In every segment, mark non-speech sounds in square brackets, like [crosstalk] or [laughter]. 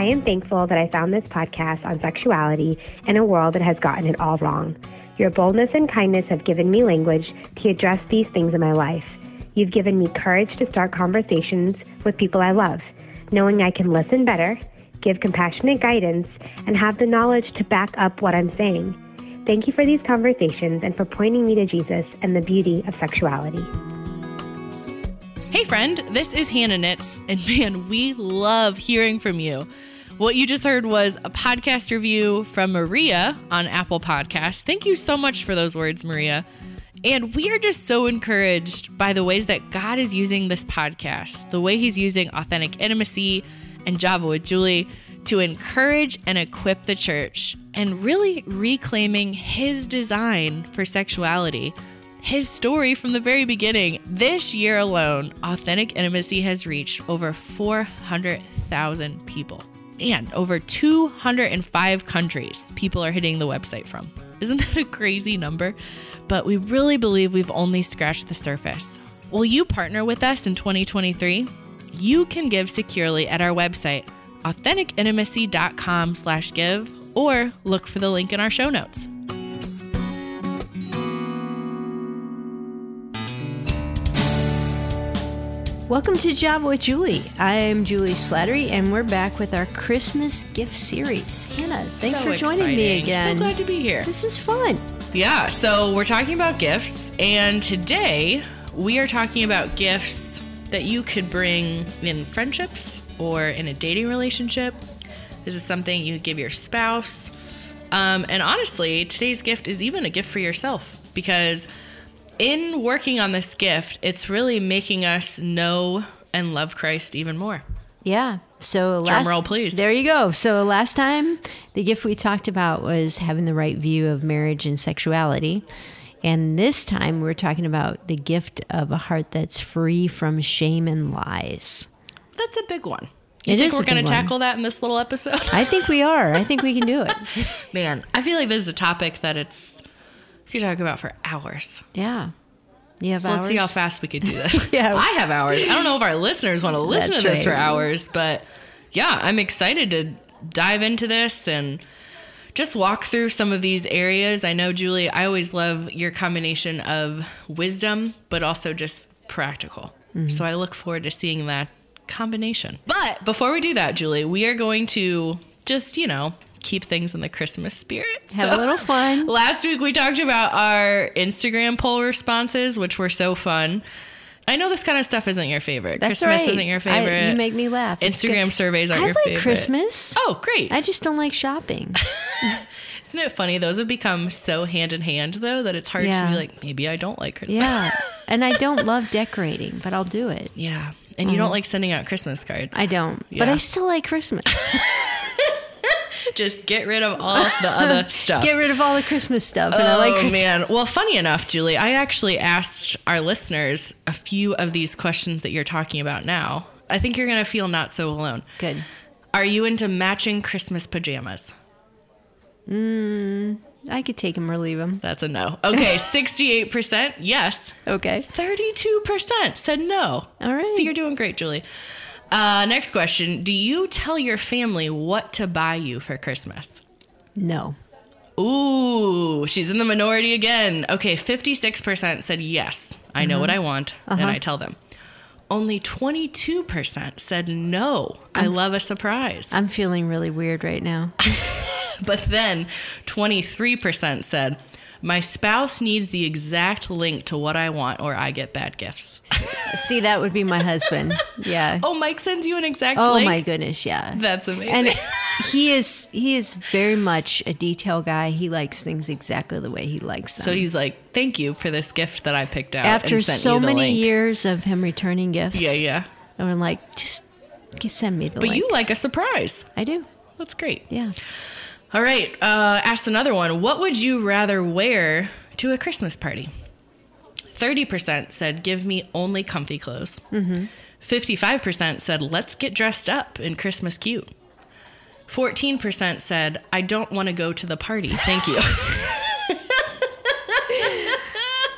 I am thankful that I found this podcast on sexuality in a world that has gotten it all wrong. Your boldness and kindness have given me language to address these things in my life. You've given me courage to start conversations with people I love, knowing I can listen better, give compassionate guidance, and have the knowledge to back up what I'm saying. Thank you for these conversations and for pointing me to Jesus and the beauty of sexuality. Hey, friend, this is Hannah Nitz, and man, we love hearing from you. What you just heard was a podcast review from Maria on Apple Podcasts. Thank you so much for those words, Maria. And we are just so encouraged by the ways that God is using this podcast, the way He's using authentic intimacy and Java with Julie to encourage and equip the church and really reclaiming His design for sexuality, His story from the very beginning. This year alone, authentic intimacy has reached over 400,000 people. And over 205 countries people are hitting the website from. Isn't that a crazy number? But we really believe we've only scratched the surface. Will you partner with us in 2023? You can give securely at our website, authenticintimacy.com slash give, or look for the link in our show notes. Welcome to Java with Julie. I'm Julie Slattery, and we're back with our Christmas gift series. Hannah, thanks So for joining me again. So glad to be here. This is fun. Yeah, so we're talking about gifts, and today we are talking about gifts that you could bring in friendships or in a dating relationship. This is something you give your spouse. Um, and honestly, today's gift is even a gift for yourself because in working on this gift, it's really making us know and love Christ even more. Yeah. So last, roll, please. There you go. So last time, the gift we talked about was having the right view of marriage and sexuality. And this time, we're talking about the gift of a heart that's free from shame and lies. That's a big one. You It think is we're going to tackle that in this little episode? I think we are. I think we can do it. [laughs] Man, I feel like this is a topic that it's we could talk about for hours. Yeah. You have So let's see how fast we could do this. [laughs] Yeah. I have hours. I don't know if our listeners want to listen That's to this for hours, but yeah, I'm excited to dive into this and just walk through some of these areas. I know, Julie, I always love your combination of wisdom, but also just practical. Mm-hmm. So I look forward to seeing that combination. But before we do that, Julie, we are going to just, you know, keep things in the Christmas spirit. Have a little fun. [laughs] Last week we talked about our Instagram poll responses, which were so fun. I know this kind of stuff isn't your favorite. That's Christmas right. isn't your I- favorite. you make me laugh. Instagram surveys aren't I your like favorite. Christmas. Oh, great. I just don't like shopping. [laughs] Isn't it funny? Those have become so hand in hand, though, that it's hard to be like, maybe I don't like Christmas. Yeah. [laughs] and I don't love decorating, but I'll do it. yeah. And you don't like sending out Christmas cards. Mm. I don't. But I still like Christmas. Just get rid of all the other [laughs] stuff. Get rid of all the Christmas stuff. And I like oh Christmas. man! Well, funny enough, Julie, I actually asked our listeners a few of these questions that you're talking about now. I think you're gonna feel not so alone. Good. Are you into matching Christmas pajamas? Mm, I could take them or leave them. That's a no. Okay, [laughs] 68% yes. Okay. 32% said no. All right. So you're doing great, Julie. Uh, next question. Do you tell your family what to buy you for Christmas? No. Ooh, she's in the minority again. Okay, 56% said yes. I know what I want, and I tell them. Only 22% said no. I love a surprise. I'm feeling really weird right now. [laughs] But then 23% said, My spouse needs the exact link to what I want, or I get bad gifts. [laughs] See, that would be my husband. Yeah. oh, Mike sends you an exact Oh link? my goodness, yeah. That's amazing. and [laughs] he is he is very much a detail guy. He likes things exactly the way he likes them. so he's like, Thank you for this gift that I picked out. after and sent so many link." years of him returning gifts. Yeah, yeah. And I'm like, just just send me the But link. you like a surprise. I do. That's great. Yeah. All right. Uh, ask another one. What would you rather wear to a Christmas party? 30% said, give me only comfy clothes. Mm-hmm. 55% said, let's get dressed up in Christmas cute. 14% said, I don't want to go to the party. Thank you. [laughs]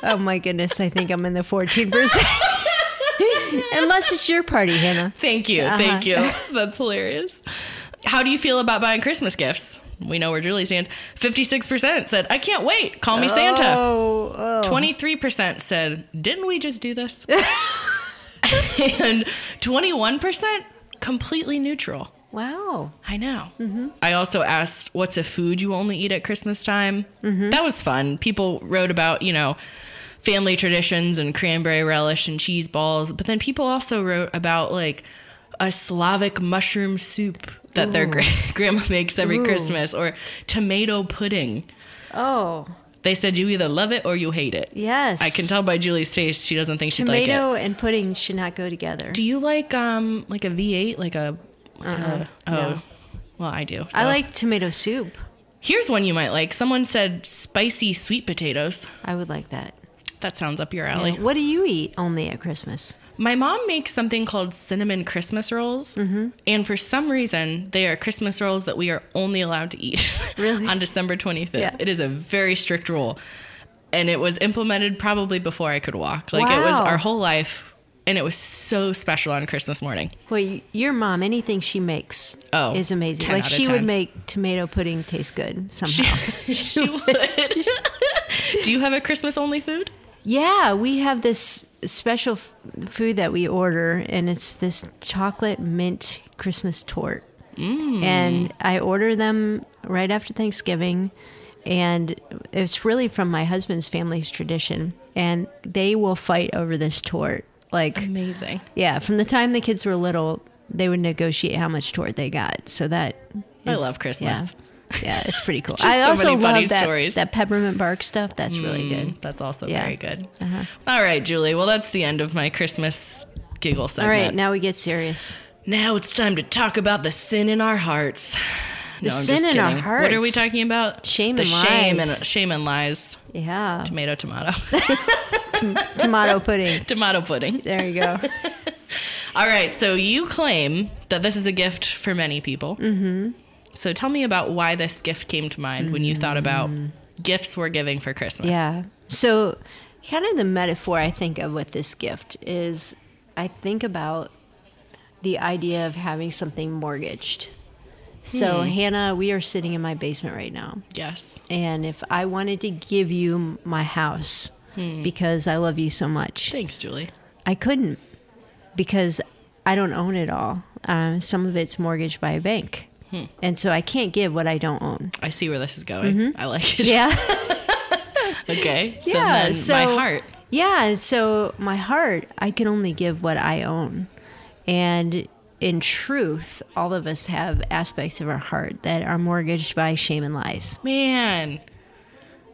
Oh my goodness, I think I'm in the 14%. [laughs] Unless it's your party, Hannah. Thank you. Thank you. That's hilarious. How do you feel about buying Christmas gifts? We know where Julie stands. 56% said, I can't wait. Call me Santa. Oh, oh. 23% said, Didn't we just do this? [laughs] and 21% completely neutral. Wow. I know. Mm-hmm. I also asked, What's a food you only eat at Christmas time? Mm-hmm. That was fun. People wrote about, you know, family traditions and cranberry relish and cheese balls. But then people also wrote about like a Slavic mushroom soup that their gra- [laughs] grandma makes every Ooh. Christmas or tomato pudding. Oh, They said you either love it or you hate it. yes. I can tell by Julie's face she doesn't think she'd like it. Tomato and pudding should not go together. Do you like um like a V8 like a, like a oh no. well I do. I like tomato soup. Here's one you might like. Someone said spicy sweet potatoes. I would like that. That sounds up your alley. What do you eat only at Christmas? My mom makes something called cinnamon Christmas rolls, Mm-hmm. and for some reason, they are Christmas rolls that we are only allowed to eat [laughs] Really? on December 25th. Yeah. It is a very strict rule, and it was implemented probably before I could walk. Like it was our whole life, and it was so special on Christmas morning. Well, your mom, anything she makes Oh, is amazing. 10 like she would make tomato pudding taste good somehow. [laughs] she would. [laughs] Do you have a Christmas only food? Yeah, we have this special f- food that we order, and it's this chocolate mint Christmas torte. Mm. And I order them right after Thanksgiving, and it's really from my husband's family's tradition. And they will fight over this torte. Like, Amazing. Yeah, from the time the kids were little, they would negotiate how much torte they got. So that I love Christmas. Yeah, yeah it's pretty cool. [laughs] I so also love that, stories. that peppermint bark stuff. That's really Mm, good. That's also Yeah. very good. Uh-huh. All right, Julie. Well, that's the end of my Christmas giggle All segment. right, now we get serious. Now it's time to talk about the sin in our hearts. The I'm sin in our kidding. What are we talking about? Shame the and shame lies. and shame and lies. Yeah, Tomato, tomato, [laughs] tomato pudding. [laughs] tomato pudding. There you go. All right. So you claim that this is a gift for many people. Mm-hmm. So tell me about why this gift came to mind when you thought about mm. gifts we're giving for Christmas. Yeah. So, kind of the metaphor I think of with this gift is I think about the idea of having something mortgaged. So, hmm. Hannah, we are sitting in my basement right now. Yes. And if I wanted to give you my house hmm. because I love you so much, Thanks, Julie. I couldn't because I don't own it all. Um, some of it's mortgaged by a bank. And so I can't give what I don't own. I see where this is going. Mm-hmm. I like it. Yeah. [laughs] Okay. So Yeah, then so- my heart. Yeah, so my heart, I can only give what I own. And in truth, all of us have aspects of our heart that are mortgaged by shame and lies. Man.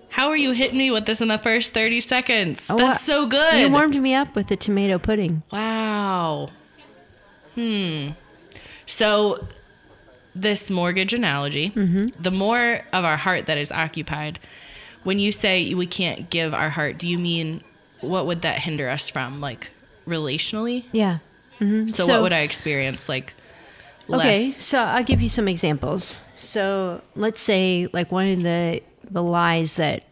How are you hitting me with this in the first 30 seconds? Oh, That's so good. You warmed me up with the tomato pudding. Wow. Hmm. So, this mortgage analogy, Mm-hmm. the more of our heart that is occupied, when you say we can't give our heart, do you mean what would that hinder us from? Like relationally? Yeah. Mhm. So, what would I experience? Like, less? Okay, so I'll give you some examples. So let's say like one of the the lies that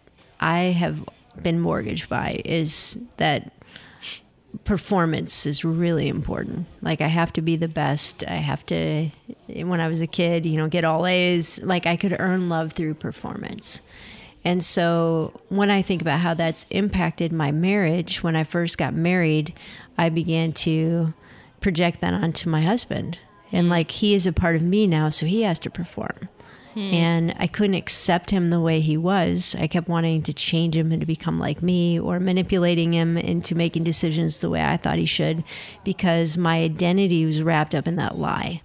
I have been mortgaged by is that performance is really important. Like I have to be the best. I have to when I was a kid, you know, get all A's. Like I could earn love through performance. And so when I think about how that's impacted my marriage, when I first got married, I began to project that onto my husband. And mm. like he is a part of me now, so he has to perform. Hmm. And I couldn't accept him the way he was. I kept wanting to change him and to become like me or manipulating him into making decisions the way I thought he should because my identity was wrapped up in that lie.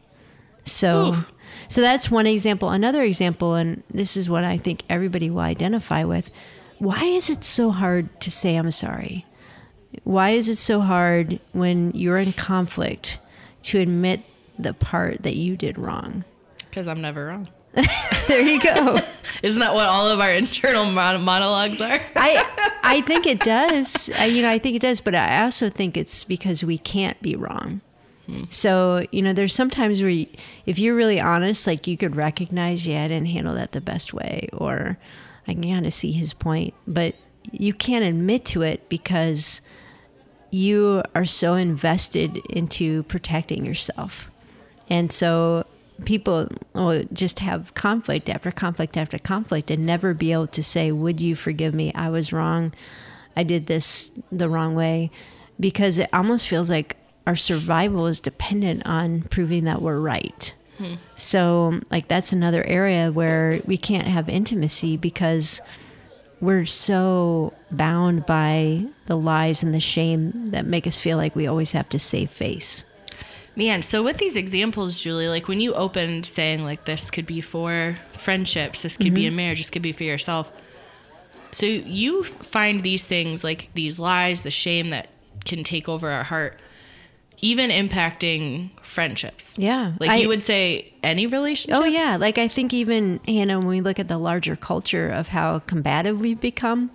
So Oof. so that's one example. Another example and this is what I think everybody will identify with. Why is it so hard to say I'm sorry? Why is it so hard when you're in conflict to admit the part that you did wrong? Because I'm never wrong. [laughs] There you go. [laughs] Isn't that what all of our internal mon- monologues are? I [laughs] I think it does. I, you know, I think it does, but I also think it's because we can't be wrong. Hmm. So you know, there's sometimes where, you, if you're really honest, like you could recognize, yeah, I didn't handle that the best way, or I can kind of see his point, but you can't admit to it because you are so invested into protecting yourself. And so people will just have conflict after conflict after conflict and never be able to say, Would you forgive me? I was wrong. I did this the wrong way. Because it almost feels like our survival is dependent on proving that we're right. Hmm. So, like, that's another area where we can't have intimacy because we're so bound by the lies and the shame that make us feel like we always have to save face. Man, so with these examples, Julie, like when you opened saying like this could be for friendships, this could be mm-hmm. in marriage, this could be for yourself. So you find these things like these lies, the shame that can take over our heart, even impacting friendships. Yeah. Like I- you would say any relationship. Oh yeah, like I think even Hannah, when we look at the larger culture of how combative we've become,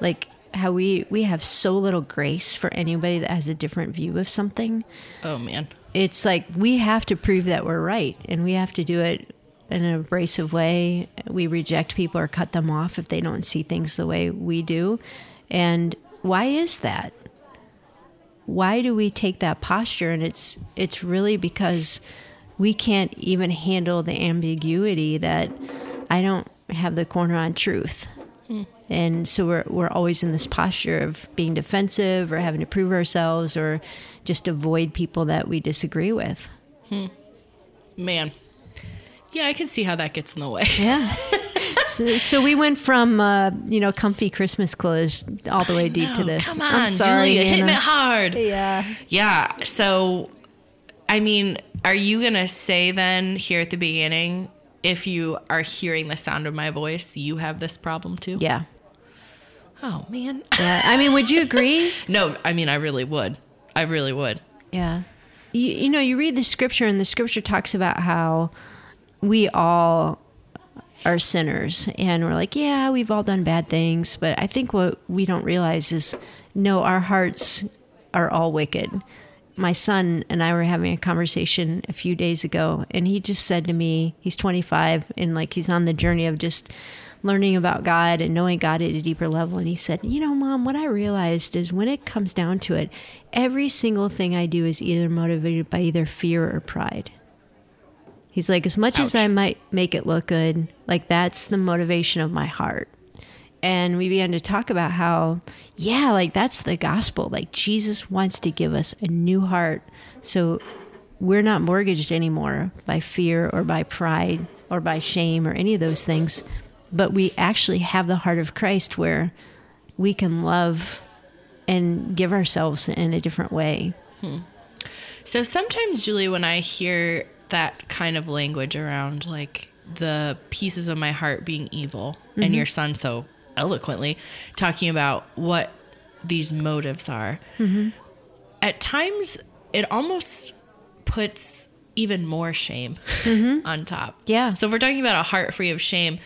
like how we we have so little grace for anybody that has a different view of something. Oh man. It's like we have to prove that we're right, and we have to do it in an abrasive way. We reject people or cut them off if they don't see things the way we do. And why is that? why do we take that posture and it's it's really because we can't even handle the ambiguity that I don't have the corner on truth. Hmm. And so we're we're always in this posture of being defensive or having to prove ourselves or just avoid people that we disagree with. Man. Yeah, I can see how that gets in the way. Yeah. [laughs] so, so we went from uh, you know comfy Christmas clothes all the way deep to this. Come on, I'm sorry, you're hitting it hard. Yeah. Yeah. So, I mean, are you going to say then here at the beginning, if you are hearing the sound of my voice, you have this problem too? Yeah. Oh, man. Yeah. I mean, would you [laughs] agree? no, I mean, I really would. I really would. Yeah. You, you know, you read the scripture, and the scripture talks about how we all are sinners. And we're like, yeah, we've all done bad things. But I think what we don't realize is no, our hearts are all wicked. My son and I were having a conversation a few days ago, and he just said to me, he's 25, and like he's on the journey of just learning about God and knowing God at a deeper level. And he said, You know, mom, what I realized is when it comes down to it, every single thing I do is either motivated by either fear or pride. He's like, as much as I might make it look good, like that's the motivation of my heart. And we began to talk about how, yeah, like that's the gospel. Like Jesus wants to give us a new heart. So we're not mortgaged anymore by fear or by pride or by shame or any of those things. But we actually have the heart of Christ where we can love and give ourselves in a different way. Hmm. So sometimes, Julie, when I hear that kind of language around like the pieces of my heart being evil, and mm-hmm. your son so eloquently talking about what these motives are, mm-hmm. at times it almost puts even more shame mm-hmm. [laughs] on top. Yeah. So if we're talking about a heart free of shame,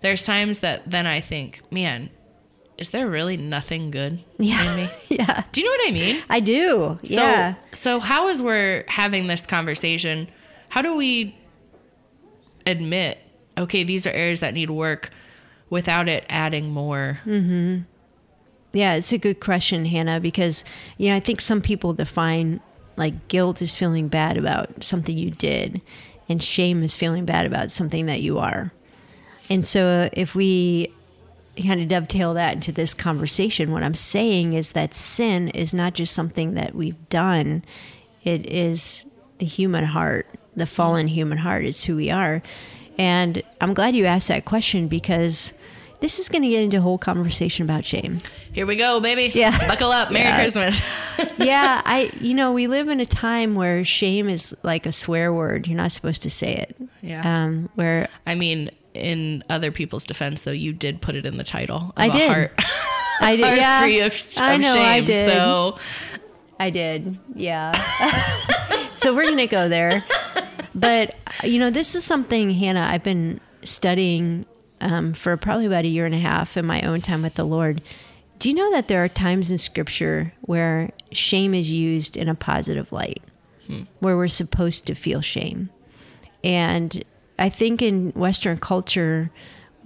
there's times that then I think, man, is there really nothing good Yeah. in me? [laughs] Yeah. Do you know what I mean? I do. So, yeah. So how as we're having this conversation, how do we admit, okay, these are areas that need work without it adding more? Hmm. Yeah, it's a good question, Hannah, because you know, I think some people define like guilt is feeling bad about something you did and shame is feeling bad about something that you are. And so uh, if we kind of dovetail that into this conversation, what I'm saying is that sin is not just something that we've done, it is the human heart, the fallen human heart is who we are. And I'm glad you asked that question because this is going to get into a whole conversation about shame. Here we go, baby. Yeah. Buckle up. Merry Yeah. Christmas. [laughs] yeah, I you know, we live in a time where shame is like a swear word. You're not supposed to say it. Yeah. Um where I mean, in other people's defense, though, you did put it in the title. [laughs] I did. Heart, I did yeah. free of, of I know shame. I did. So I did. Yeah. [laughs] so we're going to go there. But you know, this is something Hannah I've been studying um, for probably about a year and a half in my own time with the Lord. Do you know that there are times in Scripture where shame is used in a positive light, where we're supposed to feel shame? And I think in Western culture,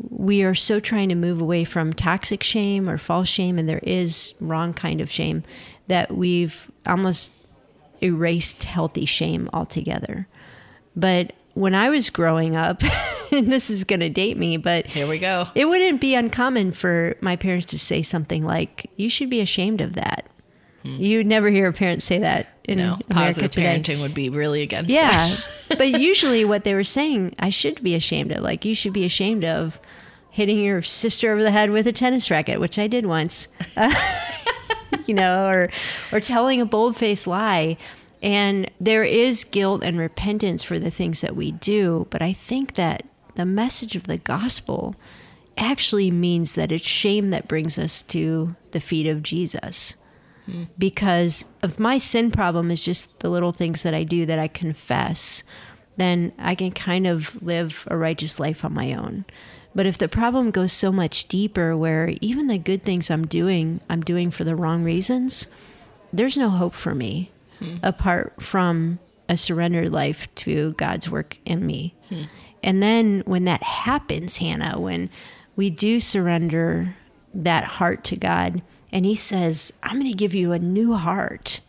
we are so trying to move away from toxic shame or false shame, and there is wrong kind of shame, that we've almost erased healthy shame altogether. But when I was growing up, [laughs] and this is going to date me, but Here we go. it wouldn't be uncommon for my parents to say something like, "You should be ashamed of that." Hmm. You'd never hear a parent say that in No, America positive today. parenting would be really against Yeah, that. [laughs] but [laughs] usually what they were saying, I should be ashamed of. Like you should be ashamed of hitting your sister over the head with a tennis racket, which I did once. [laughs] you know, or or telling a bold faced lie. And there is guilt and repentance for the things that we do, but I think that the message of the gospel actually means that it's shame that brings us to the feet of Jesus. Because if my sin problem is just the little things that I do that I confess, then I can kind of live a righteous life on my own. But if the problem goes so much deeper, where even the good things I'm doing, I'm doing for the wrong reasons, there's no hope for me hmm. apart from a surrendered life to God's work in me. Hmm. And then when that happens, Hannah, when we do surrender that heart to God, and He says, I'm going to give you a new heart,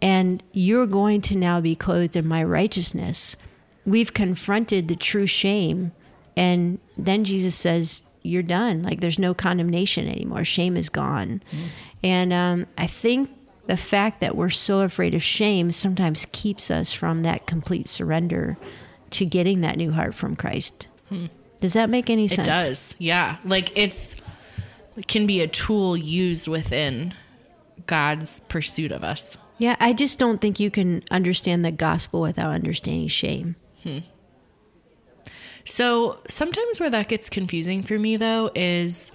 and you're going to now be clothed in my righteousness. We've confronted the true shame. And then Jesus says, You're done. Like there's no condemnation anymore. Shame is gone. And um, I think the fact that we're so afraid of shame sometimes keeps us from that complete surrender to getting that new heart from Christ. Does that make any sense? It does. Yeah. Like it's it can be a tool used within God's pursuit of us. Yeah, I just don't think you can understand the gospel without understanding shame. So sometimes where that gets confusing for me though is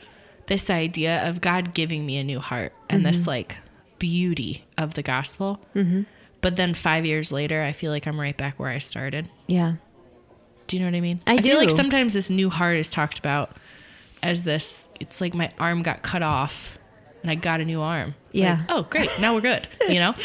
this idea of God giving me a new heart and Mm-hmm. this like beauty of the gospel. Mm-hmm. But then five years later, I feel like I'm right back where I started. Yeah. Do you know what I mean? I feel like sometimes this new heart is talked about as this. It's like my arm got cut off, and I got a new arm. Yeah. like, oh, great! Now we're good. You know.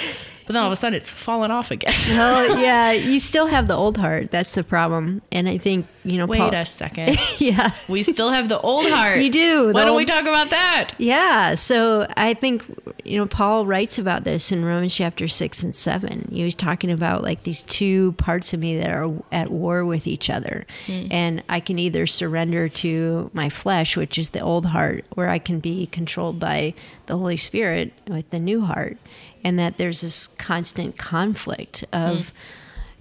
But then all of a sudden, it's fallen off again. [laughs] Well, yeah, you still have the old heart. That's the problem. And I think, you know, Wait Paul, a second. [laughs] yeah. We still have the old [laughs] heart. We do, Why don't we talk about that? Yeah. So I think, you know, Paul writes about this in Romans chapter six and seven. He was talking about like these two parts of me that are at war with each other. Hmm. And I can either surrender to my flesh, which is the old heart, where I can be controlled by the Holy Spirit with the new heart. And that there's this constant conflict of,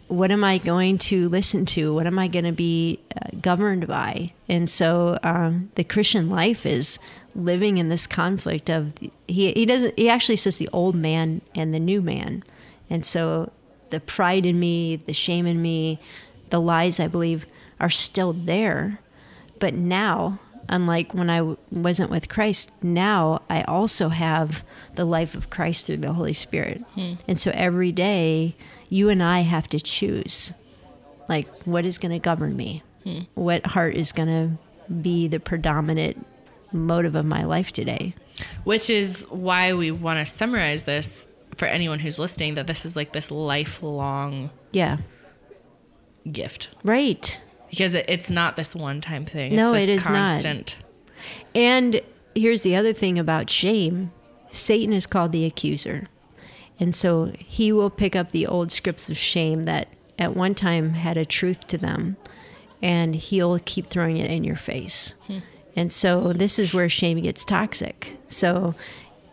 what am I going to listen to? What am I going to be uh, governed by? And so um, the Christian life is living in this conflict of he he doesn't he actually says the old man and the new man, and so the pride in me, the shame in me, the lies I believe are still there, but now. Unlike when I w- wasn't with Christ, now I also have the life of Christ through the Holy Spirit. Hmm. And so every day, you and I have to choose like what is going to govern me? Hmm. What heart is going to be the predominant motive of my life today? Which is why we want to summarize this for anyone who's listening that this is like this lifelong yeah. gift. Right because it, it's not this one time thing. No, it's it this is not. constant. and here's the other thing about shame satan is called the accuser and so he will pick up the old scripts of shame that at one time had a truth to them and he'll keep throwing it in your face hmm. and so this is where shame gets toxic so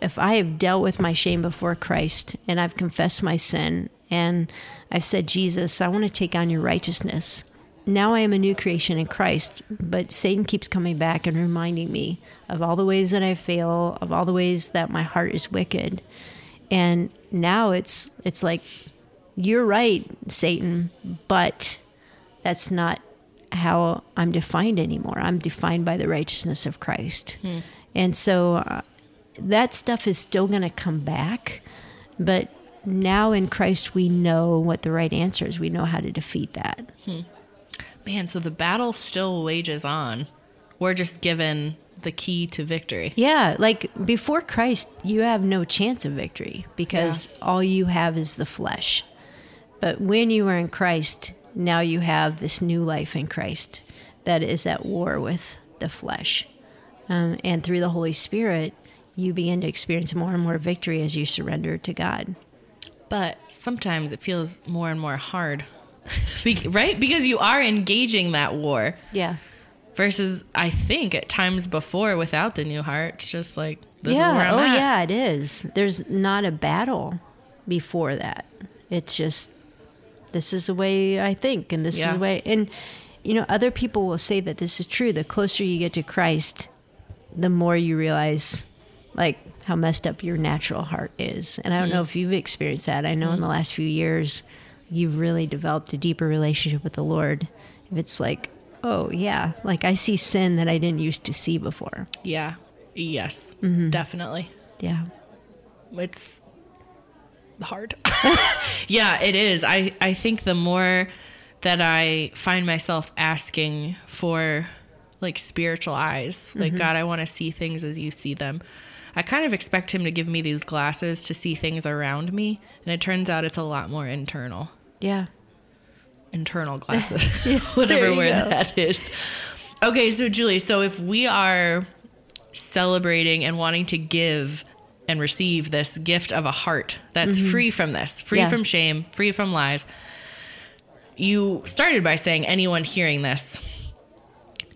if I have dealt with my shame before Christ and I've confessed my sin and I've said, Jesus, I want to take on your righteousness. Now I am a new creation in Christ, but Satan keeps coming back and reminding me of all the ways that I fail, of all the ways that my heart is wicked. And now it's it's like you're right, Satan, but that's not how I'm defined anymore. I'm defined by the righteousness of Christ. And so uh, that stuff is still going to come back, but now in Christ we know what the right answer is. We know how to defeat that. Man, so the battle still wages on. We're just given the key to victory. Yeah, like before Christ, you have no chance of victory because all you have is the flesh. But when you are in Christ, now you have this new life in Christ that is at war with the flesh. Um, and through the Holy Spirit, you begin to experience more and more victory as you surrender to God. But sometimes it feels more and more hard. Be- right? Because you are engaging that war. Yeah. Versus, I think at times before without the new heart, it's just like this yeah. is where I'm oh, at. yeah, it is. There's not a battle before that. It's just this is the way I think, and this Yeah. is the way. And you know, other people will say that this is true. The closer you get to Christ, the more you realize, like how messed up your natural heart is. And I don't know Mm. if you've experienced that. I know in the last few years, you've really developed a deeper relationship with the Lord. If it's like, oh yeah, like I see sin that I didn't used to see before. Yeah. Yes. Mm-hmm. Definitely. Yeah. it's hard. [laughs] yeah, it is. I I think the more that I find myself asking for like spiritual eyes, like God, I want to see things as you see them. I kind of expect him to give me these glasses to see things around me, and it turns out it's a lot more internal. Yeah. Internal glasses. [laughs] [laughs] Whatever word go. that is. Okay, so Julie, so if we are celebrating and wanting to give and receive this gift of a heart that's free from this, free Mm-hmm. Yeah. from shame, free from lies. You started by saying anyone hearing this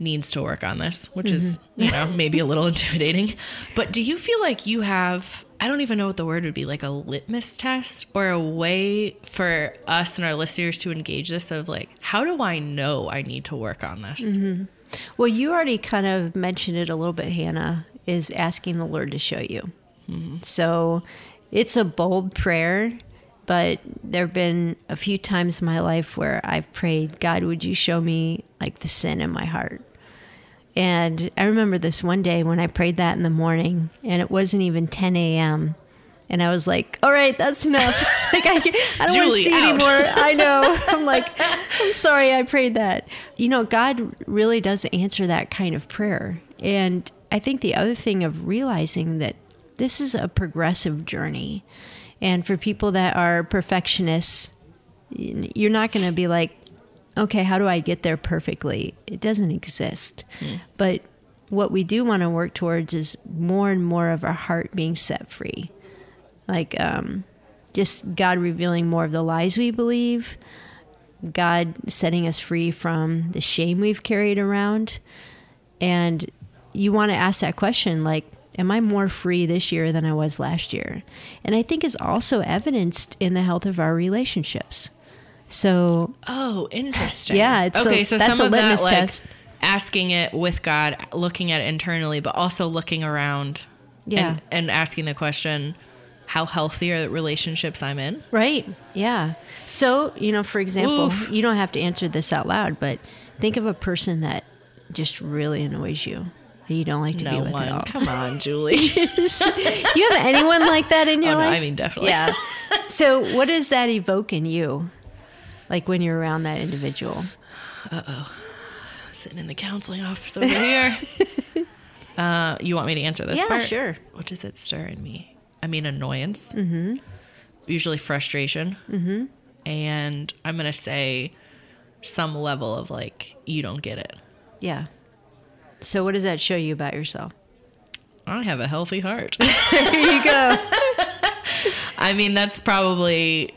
needs to work on this, which is, Mm-hmm. you know, maybe a little [laughs] intimidating. But do you feel like you have, I don't even know what the word would be, like a litmus test or a way for us and our listeners to engage this of like, how do I know I need to work on this? Mm-hmm. Well, you already kind of mentioned it a little bit, Hannah, is asking the Lord to show you. So it's a bold prayer, but there have been a few times in my life where I've prayed, God, would you show me like the sin in my heart? And I remember this one day when I prayed that in the morning, and it wasn't even 10 a.m. And I was like, all right, that's enough. [laughs] [laughs] like, I, I don't want to see out. anymore. [laughs] I know. I'm like, I'm sorry I prayed that. You know, God really does answer that kind of prayer. And I think the other thing of realizing that this is a progressive journey. And for people that are perfectionists, you're not going to be like, okay, how do I get there perfectly? It doesn't exist. But what we do want to work towards is more and more of our heart being set free. Like, um, just God revealing more of the lies we believe, God setting us free from the shame we've carried around. And you want to ask that question like, am I more free this year than I was last year? And I think is also evidenced in the health of our relationships. So, Oh, interesting. Yeah, it's okay. the- so that's some a of that, litmus like asking it with God, looking at it internally, but also looking around, Yeah. and, and asking the question, how healthy are the relationships I'm in? Right. Yeah. So, you know, for example, Oof. you don't have to answer this out loud, but think of a person that just really annoys you that you don't like to be No with at all. Come on, [laughs] Julie. Do you have anyone like that in your oh, no, life? I mean definitely. yeah. [laughs] So, what does that evoke in you? Like when you're around that individual? Uh oh, sitting in the counseling office over here. [laughs] uh, you want me to answer this Yeah, part? sure. What does it stir in me? I mean, annoyance. Mm-hmm. Usually frustration. Mm-hmm. And I'm gonna say some level of like, you don't get it. Yeah. So, what does that show you about yourself? I have a healthy heart. [laughs] There you go. [laughs] I mean, that's probably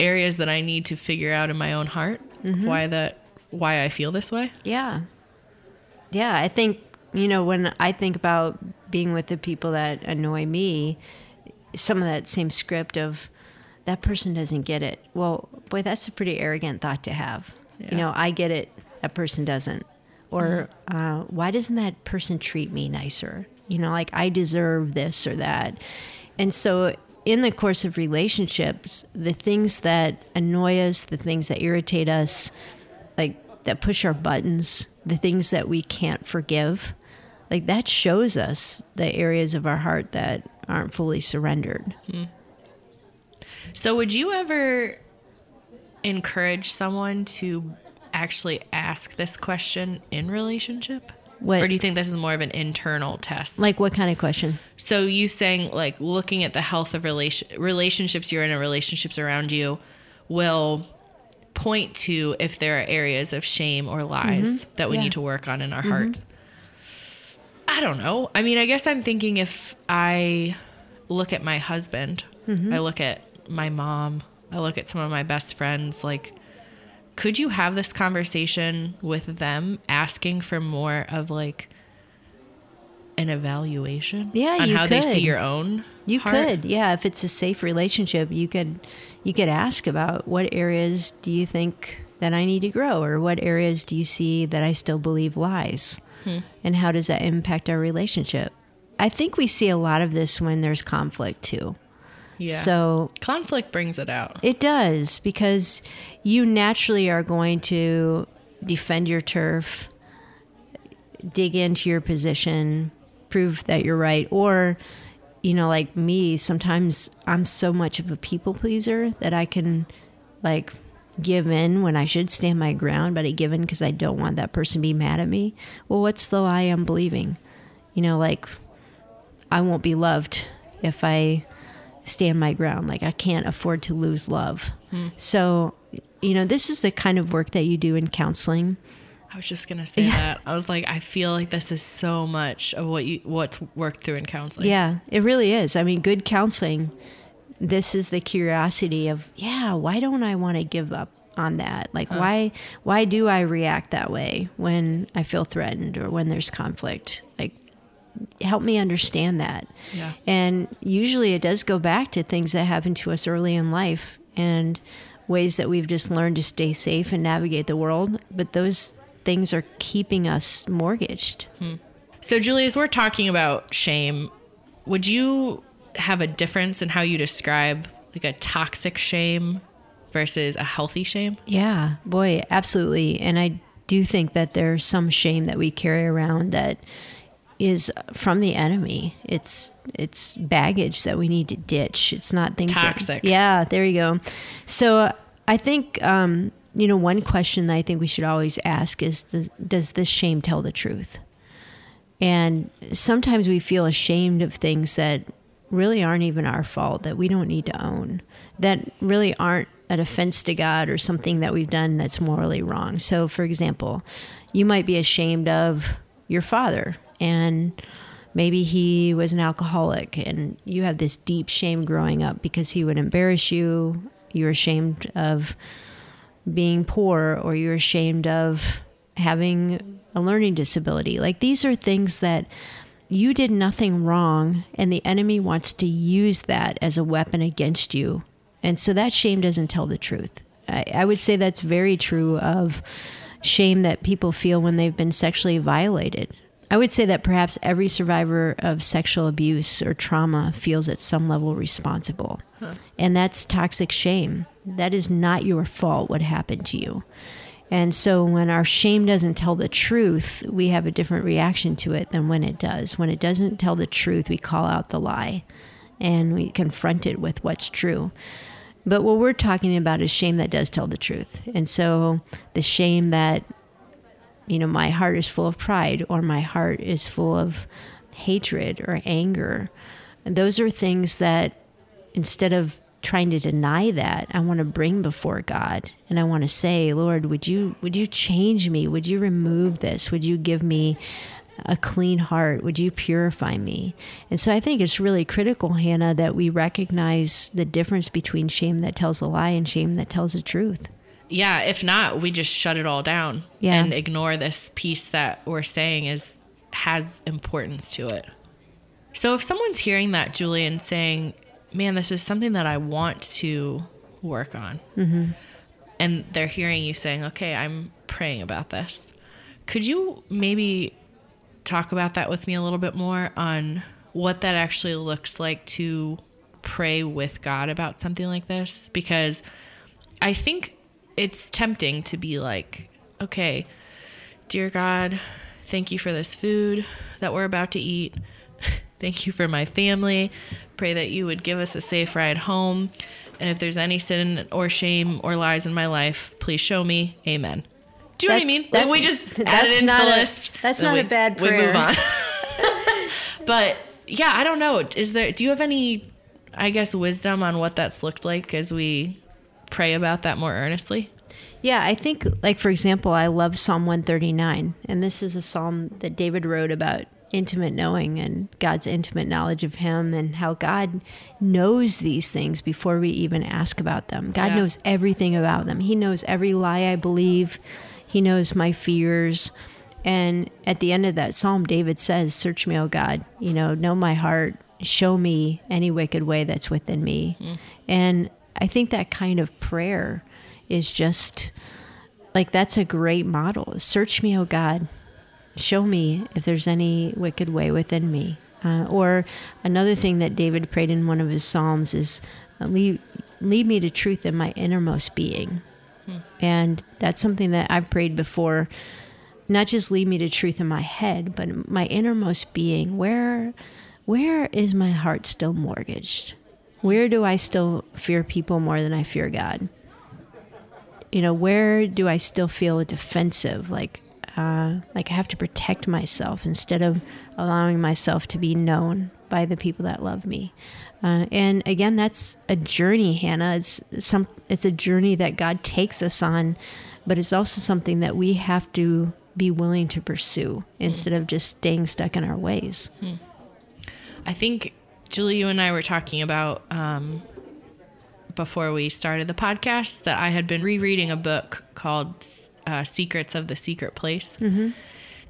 areas that I need to figure out in my own heart why that why I feel this way. Yeah. Yeah, I think, you know, when I think about being with the people that annoy me, some of that same script of that person doesn't get it. Well, boy, that's a pretty arrogant thought to have. Yeah. You know, I get it, that person doesn't. Or uh, why doesn't that person treat me nicer? You know, like I deserve this or that. And so, in the course of relationships, the things that annoy us, the things that irritate us, like that push our buttons, the things that we can't forgive, like that shows us the areas of our heart that aren't fully surrendered. Hmm. So, would you ever encourage someone to actually ask this question in relationship? What- Or do you think this is more of an internal test? Like what kind of question? so you saying like looking at the health of relation relationships you're in and relationships around you will point to if there are areas of shame or lies mm-hmm. that we Yeah. need to work on in our mm-hmm. hearts. I don't know. I mean, I guess I'm thinking if I look at my husband, mm-hmm. I look at my mom, I look at some of my best friends, like could you have this conversation with them asking for more of like an evaluation Yeah, on you how they see could. your own You heart? could, yeah. If it's a safe relationship, you could you could ask about what areas do you think that I need to grow, or what areas do you see that I still believe lies, Hmm. and how does that impact our relationship? I think we see a lot of this when there's conflict too. Yeah So conflict brings it out it does because you naturally are going to defend your turf, dig into your position, prove that you're right. Or, you know, like me, sometimes I'm so much of a people pleaser that I can like give in when I should stand my ground, but I give in because I don't want that person to be mad at me. Well, what's the lie I'm believing? You know, like I won't be loved if I stand my ground. Like I can't afford to lose love. Hmm. So, you know, this is the kind of work that you do in counseling. I was just gonna say Yeah. that. I was like, I feel like this is so much of what you what's worked through in counseling. Yeah, it really is. I mean, good counseling. This is the curiosity of, yeah, why don't I want to give up on that? Like why why do I react that way when I feel threatened or when there's conflict? Like help me understand that. Yeah. And usually it does go back to things that happened to us early in life and ways that we've just learned to stay safe and navigate the world, but those things are keeping us mortgaged. Hmm. So, Julius, we're talking about shame. Would you have a difference in how you describe like a toxic shame versus a healthy shame? Yeah, boy, absolutely. And I do think that there's some shame that we carry around that is from the enemy. It's it's baggage that we need to ditch. It's not things that- Toxic. yeah, there you go. So uh, I think um, you know one question that I think we should always ask is does, does this shame tell the truth? And sometimes we feel ashamed of things that really aren't even our fault, that we don't need to own, that really aren't an offense to God or something that we've done that's morally wrong. So, for example, you might be ashamed of your father, and maybe he was an alcoholic, and you have this deep shame growing up because he would embarrass you. You're ashamed of being poor or you're ashamed of having a learning disability. Like these are things that you did nothing wrong and the enemy wants to use that as a weapon against you. And so that shame doesn't tell the truth. I, I would say that's very true of shame that people feel when they've been sexually violated. I would say that perhaps every survivor of sexual abuse or trauma feels at some level responsible. And that's toxic shame. That is not your fault what happened to you. And so when our shame doesn't tell the truth, we have a different reaction to it than when it does. When it doesn't tell the truth, we call out the lie and we confront it with what's true. But what we're talking about is shame that does tell the truth. And so the shame that, you know, my heart is full of pride or my heart is full of hatred or anger. And those are things that instead of trying to deny that, I want to bring before God and I want to say, Lord, would you would you change me? Would you remove this? Would you give me a clean heart? Would you purify me? And so I think it's really critical, Hannah, that we recognize the difference between shame that tells a lie and shame that tells the truth. Yeah, if not, we just shut it all down Yeah. and ignore this piece that we're saying is has importance to it. So if someone's hearing that, Julian, saying, "Man, this is something that I want to work on," mm-hmm. and they're hearing you saying, "Okay, I'm praying about this," could you maybe talk about that with me a little bit more on what that actually looks like to pray with God about something like this? Because I think it's tempting to be like, okay, dear God, thank you for this food that we're about to eat. [laughs] Thank you for my family. Pray that you would give us a safe ride home. And if there's any sin or shame or lies in my life, please show me. Amen. Do you know what I mean? That's- we just add it into the a- list. that's then not a we- bad We move on. [laughs] but yeah, I don't know. Is there? Do you have any? I guess wisdom on what that's looked like as we pray about that more earnestly. Yeah, I think, like, for example, I love Psalm 139. And this is a psalm that David wrote about intimate knowing and God's intimate knowledge of Him and how God knows these things before we even ask about them. God Yeah. knows everything about them. He knows every lie I believe, He knows my fears. And at the end of that psalm, David says, Search me, O God, you know, know my heart, show me any wicked way that's within me. Mm. And I think that kind of prayer is just like that's a great model. Search me, O God, show me if there's any wicked way within me. Uh, or another thing that David prayed in one of his psalms is, uh, lead, lead me to truth in my innermost being. And that's something that I've prayed before. Not just lead me to truth in my head, but my innermost being. Where, where is my heart still mortgaged? Where do I still fear people more than I fear God? You know, where do I still feel defensive? Like, uh, like I have to protect myself instead of allowing myself to be known by the people that love me. Uh, and again, that's a journey, Hannah. It's some. It's a journey that God takes us on, but it's also something that we have to be willing to pursue instead of just staying stuck in our ways. I think Julie, you and I were talking about um, before we started the podcast that I had been rereading a book called uh, Secrets of the Secret Place. Mm-hmm.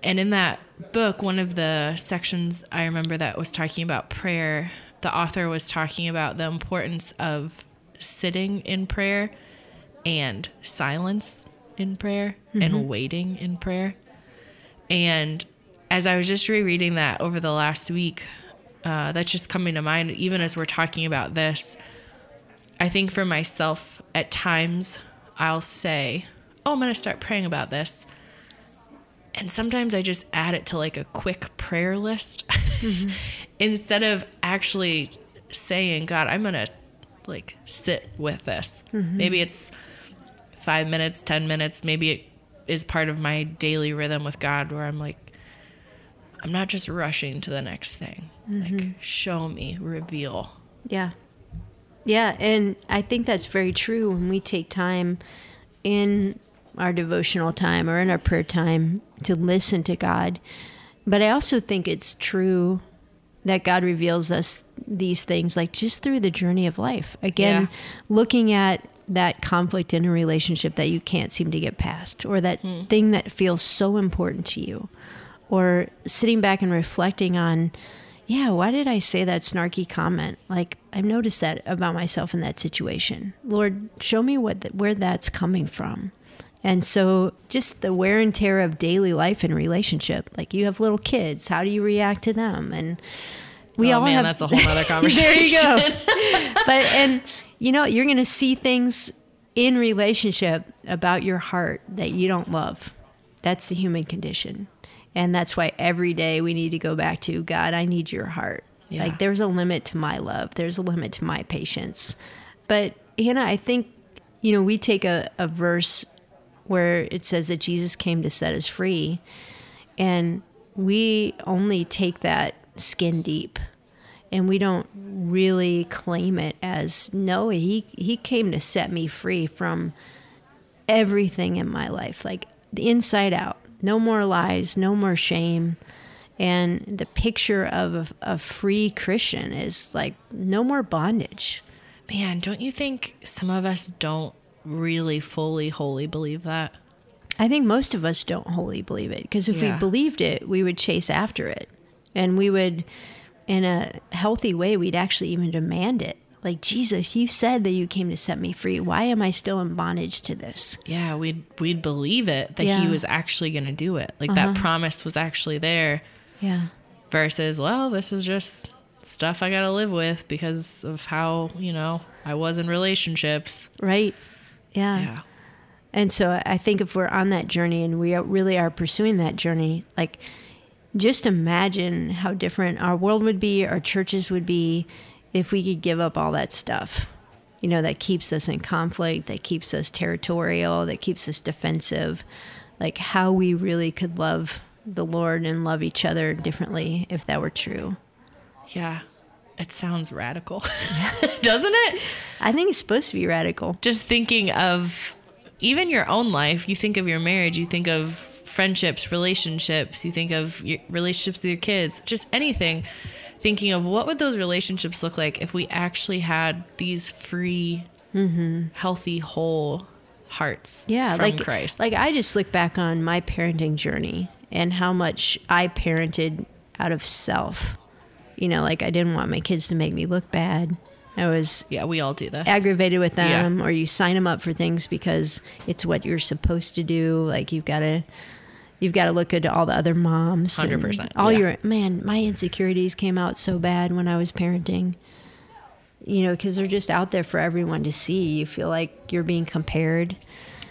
And in that book, one of the sections I remember that was talking about prayer, the author was talking about the importance of sitting in prayer and silence in prayer and waiting in prayer. And as I was just rereading that over the last week, uh, that's just coming to mind, even as we're talking about this. I think for myself, at times, I'll say, Oh, I'm going to start praying about this. And sometimes I just add it to like a quick prayer list [laughs] instead of actually saying, God, I'm going to like sit with this. Maybe it's five minutes, 10 minutes. Maybe it is part of my daily rhythm with God where I'm like, I'm not just rushing to the next thing. Like, mm-hmm. show me, reveal. Yeah. Yeah. And I think that's very true when we take time in our devotional time or in our prayer time to listen to God. But I also think it's true that God reveals us these things like just through the journey of life. Again, Yeah. looking at that conflict in a relationship that you can't seem to get past or that hmm. thing that feels so important to you or sitting back and reflecting on yeah, why did I say that snarky comment? Like I've noticed that about myself in that situation. Lord, show me what th- where that's coming from. And so just the wear and tear of daily life and relationship. Like you have little kids, how do you react to them? And we oh, all man, have that's a [laughs] whole other conversation. there you go. [laughs] but and you know, you're going to see things in relationship about your heart that you don't love. That's the human condition. And that's why every day we need to go back to God, I need your heart. Yeah. Like there's a limit to my love. There's a limit to my patience. But Hannah, I think, you know, we take a, a verse where it says that Jesus came to set us free. And we only take that skin deep and we don't really claim it as no he he came to set me free from everything in my life like the inside out no more lies no more shame and the picture of a, a free christian is like no more bondage Man, don't you think some of us don't really fully, wholly believe that? i think most of us don't wholly believe it because if Yeah. we believed it we would chase after it and we would in a healthy way we'd actually even demand it like jesus you said that you came to set me free why am i still in bondage to this Yeah, we'd we'd believe it that Yeah. Uh-huh. he was actually going to do it. Like that promise was actually there yeah versus, well, this is just stuff I got to live with because of how, you know, I was in relationships. right yeah. Yeah. and so i think if we're on that journey and we really are pursuing that journey like just imagine how different our world would be our churches would be if we could give up all that stuff you know that keeps us in conflict that keeps us territorial that keeps us defensive like how we really could love the lord and love each other differently if that were true Yeah. It sounds radical. [laughs] [laughs] Doesn't it? i think it's supposed to be radical Just thinking of even your own life, you think of your marriage, you think of friendships, relationships, you think of your relationships with your kids, just anything, thinking of what would those relationships look like if we actually had these free, healthy, whole hearts Mm-hmm. yeah like Christ. like i just look back on my parenting journey and how much i parented out of self you know like i didn't want my kids to make me look bad i was yeah, we all do this. aggravated with Yeah. them or you sign them up for things because it's what you're supposed to do like you've got to you've got to look good to all the other moms 100%, all yeah. your man my insecurities came out so bad when i was parenting you know because they're just out there for everyone to see you feel like you're being compared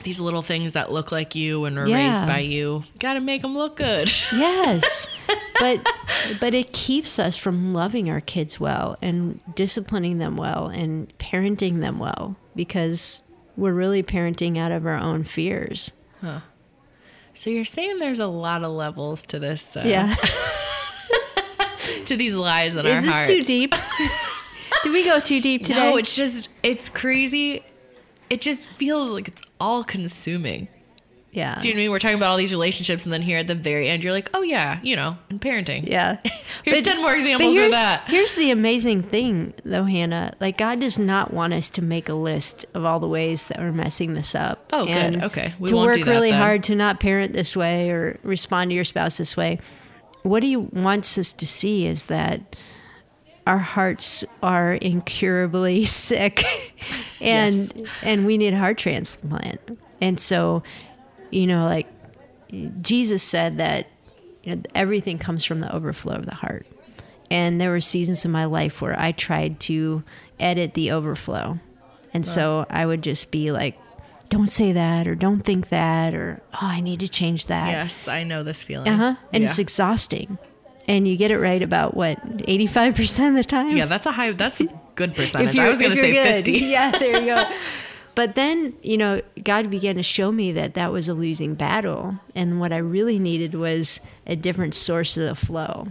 These little things that look like you and were Yeah. raised by you, got to make them look good. [laughs] Yes. [laughs] but but it keeps us from loving our kids well and disciplining them well and parenting them well because we're really parenting out of our own fears. So you're saying there's a lot of levels to this, uh, Yeah. [laughs] [laughs] to these lies in our Is this too deep? [laughs] Did we go too deep today? No, it's just it's crazy. It just feels like it's all consuming. Yeah. Do you know what I mean? We're talking about all these relationships, and then here at the very end, you're like, oh yeah, you know, and parenting. Yeah. [laughs] Here's But- 10 more examples here's, of that. here's the amazing thing, though, Hannah. Like, God does not want us to make a list of all the ways that we're messing this up. Oh, good. Okay. We to won't work do that really then. hard to not parent this way or respond to your spouse this way. What He wants us to see is that our hearts are incurably [laughs] sick, and Yes. and we need a heart transplant. And so, you know, like Jesus said that you know, everything comes from the overflow of the heart. And there were seasons in my life where I tried to edit the overflow. And so I would just be like, don't say that, or don't think that, or, oh, I need to change that. Yes, I know this feeling. Uh huh. And yeah. it's exhausting. And you get it right about what, 85% of the time? yeah, that's a high. That's a good [laughs] percentage. I was to say good. fifty. [laughs] Yeah, there you go. [laughs] But then, you know, God began to show me that that was a losing battle. And what I really needed was a different source of the flow.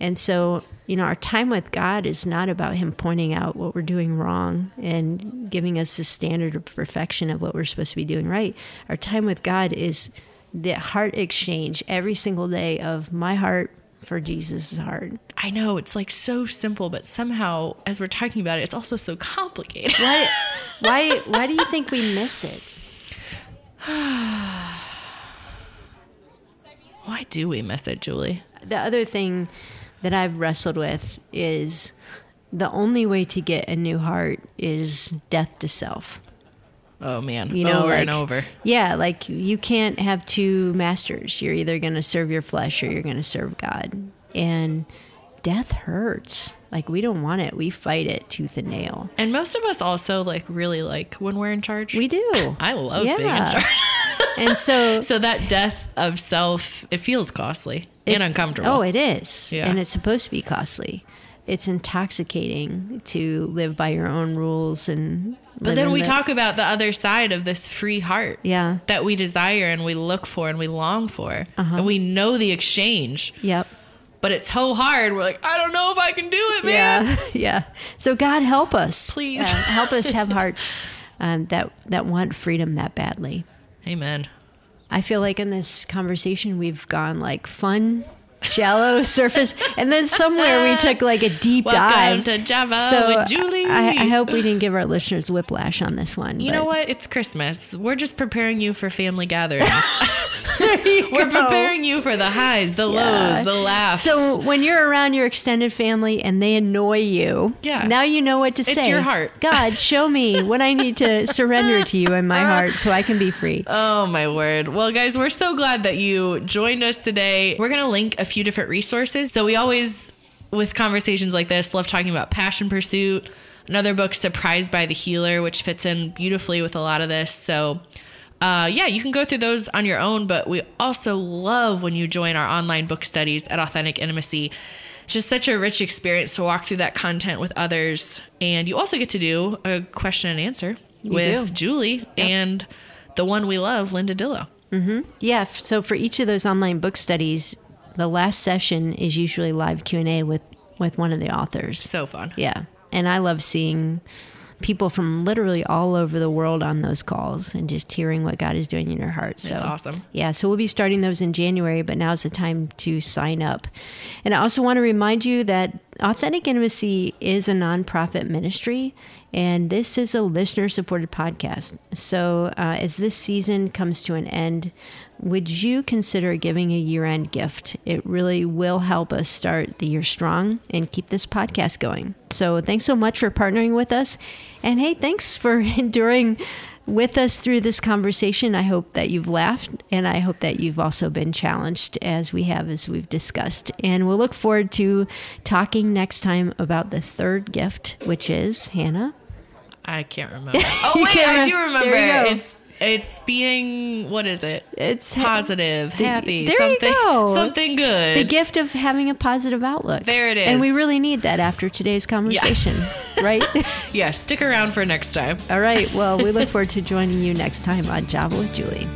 And so, you know, our time with God is not about Him pointing out what we're doing wrong and giving us the standard of perfection of what we're supposed to be doing right. Our time with God is the heart exchange every single day of my heart for Jesus' heart. I know it's like so simple, but somehow, as we're talking about it, it's also so complicated. Why, [laughs] why, why do you think we miss it? [sighs] Why do we miss it, Julie? the other thing that I've wrestled with is the only way to get a new heart is death to self. Oh man, You know, over like, and over. Yeah, like you can't have two masters. You're either going to serve your flesh or you're going to serve God. And death hurts. Like we don't want it. We fight it tooth and nail. And most of us also like really like when we're in charge. We do. [laughs] I love being in charge. [laughs] and so [laughs] so that death of self, it feels costly and uncomfortable. Oh, it is. Yeah. And it's supposed to be costly. It's intoxicating to live by your own rules and but then we the- talk about the other side of this free heart. Yeah. That we desire and we look for and we long for. Uh-huh. And we know the exchange, Yep. but it's so hard. We're like, I don't know if I can do it, man. Yeah, [laughs] yeah. So God help us, Please. Uh, help us have [laughs] hearts um, that that want freedom that badly. Amen. I feel like in this conversation we've gone like fun, shallow [laughs] surface, and then somewhere we took like a deep Welcome dive. to Java so with Julie. I, I hope we didn't give our listeners whiplash on this one. You but- know what? It's Christmas. We're just preparing you for family gatherings. [laughs] We're go. preparing you for the highs, the Yeah. lows, the laughs. So when you're around your extended family and they annoy you, Yeah. now you know what to It's say. your heart. God, show me what I need to [laughs] surrender to you in my heart so I can be free. Oh my word. Well, guys, we're so glad that you joined us today. We're going to link a few different resources. So we always, with conversations like this, love talking about passion pursuit. Another book, Surprised by the Healer, which fits in beautifully with a lot of this. So, uh, yeah, you can go through those on your own, but we also love when you join our online book studies at Authentic Intimacy. It's just such a rich experience to walk through that content with others. And you also get to do a question and answer with do. Julie and the one we love, Linda Dillow. Mm-hmm. Yeah, so for each of those online book studies, the last session is usually live Q&A with with one of the authors. So fun. Yeah. And I love seeing people from literally all over the world on those calls and just hearing what God is doing in your heart. So That's awesome. Yeah, so we'll be starting those in January, but now's the time to sign up. And I also want to remind you that Authentic Intimacy is a nonprofit ministry, and this is a listener supported podcast. So, uh, as this season comes to an end, would you consider giving a year end gift? It really will help us start the year strong and keep this podcast going. So, thanks so much for partnering with us. And hey, thanks for [laughs] enduring with us through this conversation. I hope that you've laughed and I hope that you've also been challenged as we have, as we've discussed. And we'll look forward to talking next time about the third gift, which is Hannah. I can't remember. [laughs] Oh wait, I do remember. there you go. It's it's being what is it? It's Positive, happy, there you something go. [laughs] something good. the gift of having a positive outlook. There it And we really need that after today's conversation, [laughs] right? yeah, stick around for next time. All right. Well, we look forward to joining you next time on Java with Julie.